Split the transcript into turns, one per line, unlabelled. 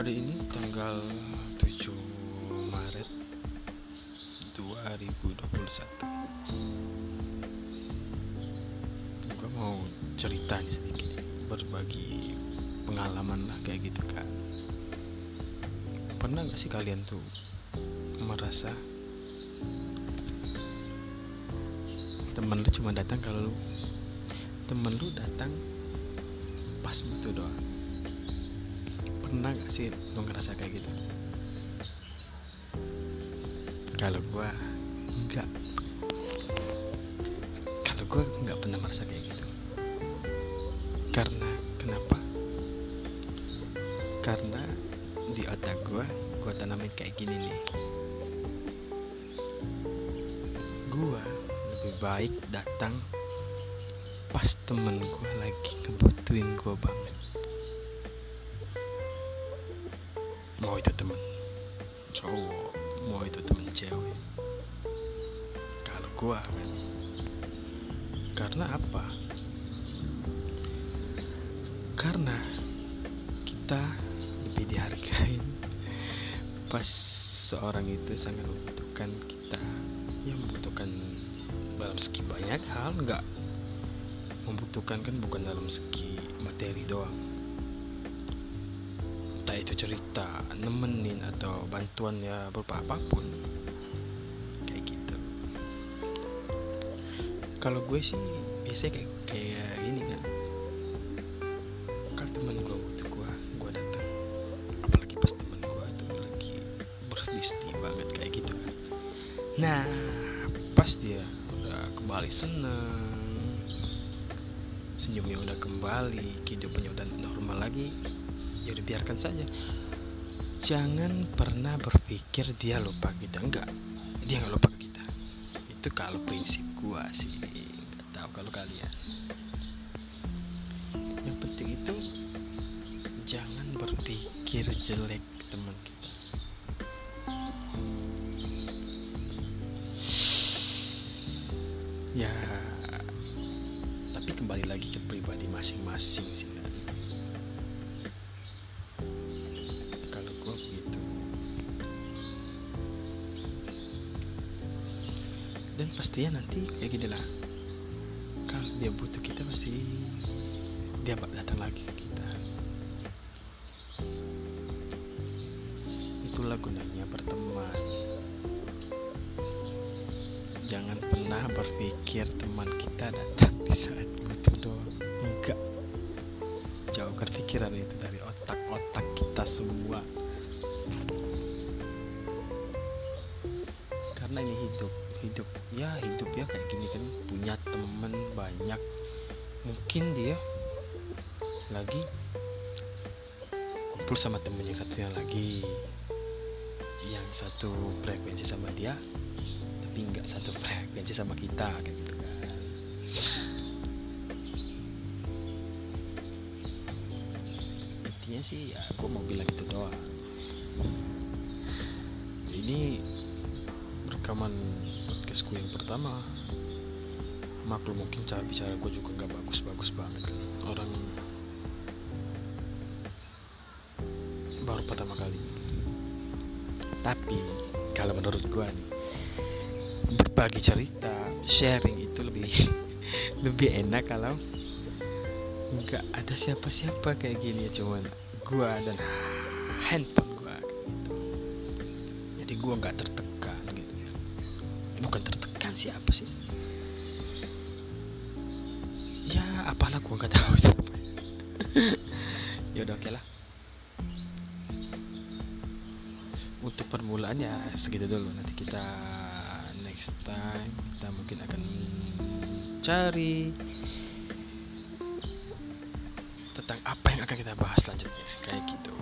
hari ini tanggal 7 Maret 2021 Gue mau cerita nih sedikit Berbagi pengalaman lah kayak gitu kan Pernah gak sih kalian tuh merasa Temen lu cuma datang kalau lu Temen lu datang pas butuh doang pernah gak sih lo ngerasa kayak gitu? Kalau gua enggak kalau gua nggak pernah merasa kayak gitu. Karena kenapa? Karena di otak gua gua tanamin kayak gini nih. Gua lebih baik datang pas temen gua lagi ngebutuhin gua banget mau itu temen cowok mau itu temen cewek. Kalau gua kan karena apa? Karena kita lebih dihargai pas seorang itu sangat membutuhkan kita. Yang membutuhkan dalam segi banyak hal nggak. Membutuhkan kan bukan dalam segi materi doang entah itu cerita nemenin atau bantuan ya berupa apa pun. Kayak gitu. Kalau gue sih biasanya kayak kayak ini kan. Kalau temen gue butuh gue gue datang. Apalagi pas temen gue tuh lagi bersedih banget kayak gitu kan. Nah pas dia udah kembali seneng senyumnya udah kembali kehidupannya udah normal lagi ya udah biarkan saja. Jangan pernah berpikir dia lupa kita. Enggak dia nggak lupa kita. Itu kalau prinsip gua sih. Nggak tahu kalau kalian. Yang penting itu jangan berpikir jelek teman kita. Ya tapi kembali lagi ke pribadi masing-masing sih kan dan pastinya nanti kayak gini lah. Kalau dia butuh kita pasti dia datang lagi ke kita. Itulah gunanya berteman. Jangan pernah berpikir teman kita datang di saat butuh doang enggak. Jauhkan pikiran itu dari otak-otak kita semua. Karena ini hidup hidup ya hidup ya kayak gini kan punya temen banyak. Mungkin dia lagi kumpul sama temen yang satunya lagi yang satu frekuensi sama dia tapi nggak satu frekuensi sama kita kayak gitu intinya sih ya aku mau bilang itu doang. Ini rekaman podcastku yang pertama. Maklum mungkin cara bicara gue juga gak bagus-bagus banget. Orang baru pertama kali. Tapi kalau menurut gue nih berbagi cerita sharing itu lebih lebih enak kalau nggak ada siapa-siapa kayak gini ya cuman gue dan handphone gue gitu. jadi gue nggak tertekan bukan tertekan siapa sih. Ya apalah gue nggak tahu ya udah oke okay lah. Untuk permulaan ya segitu dulu. Nanti kita next time kita mungkin akan cari tentang apa yang akan kita bahas selanjutnya. Kayak gitu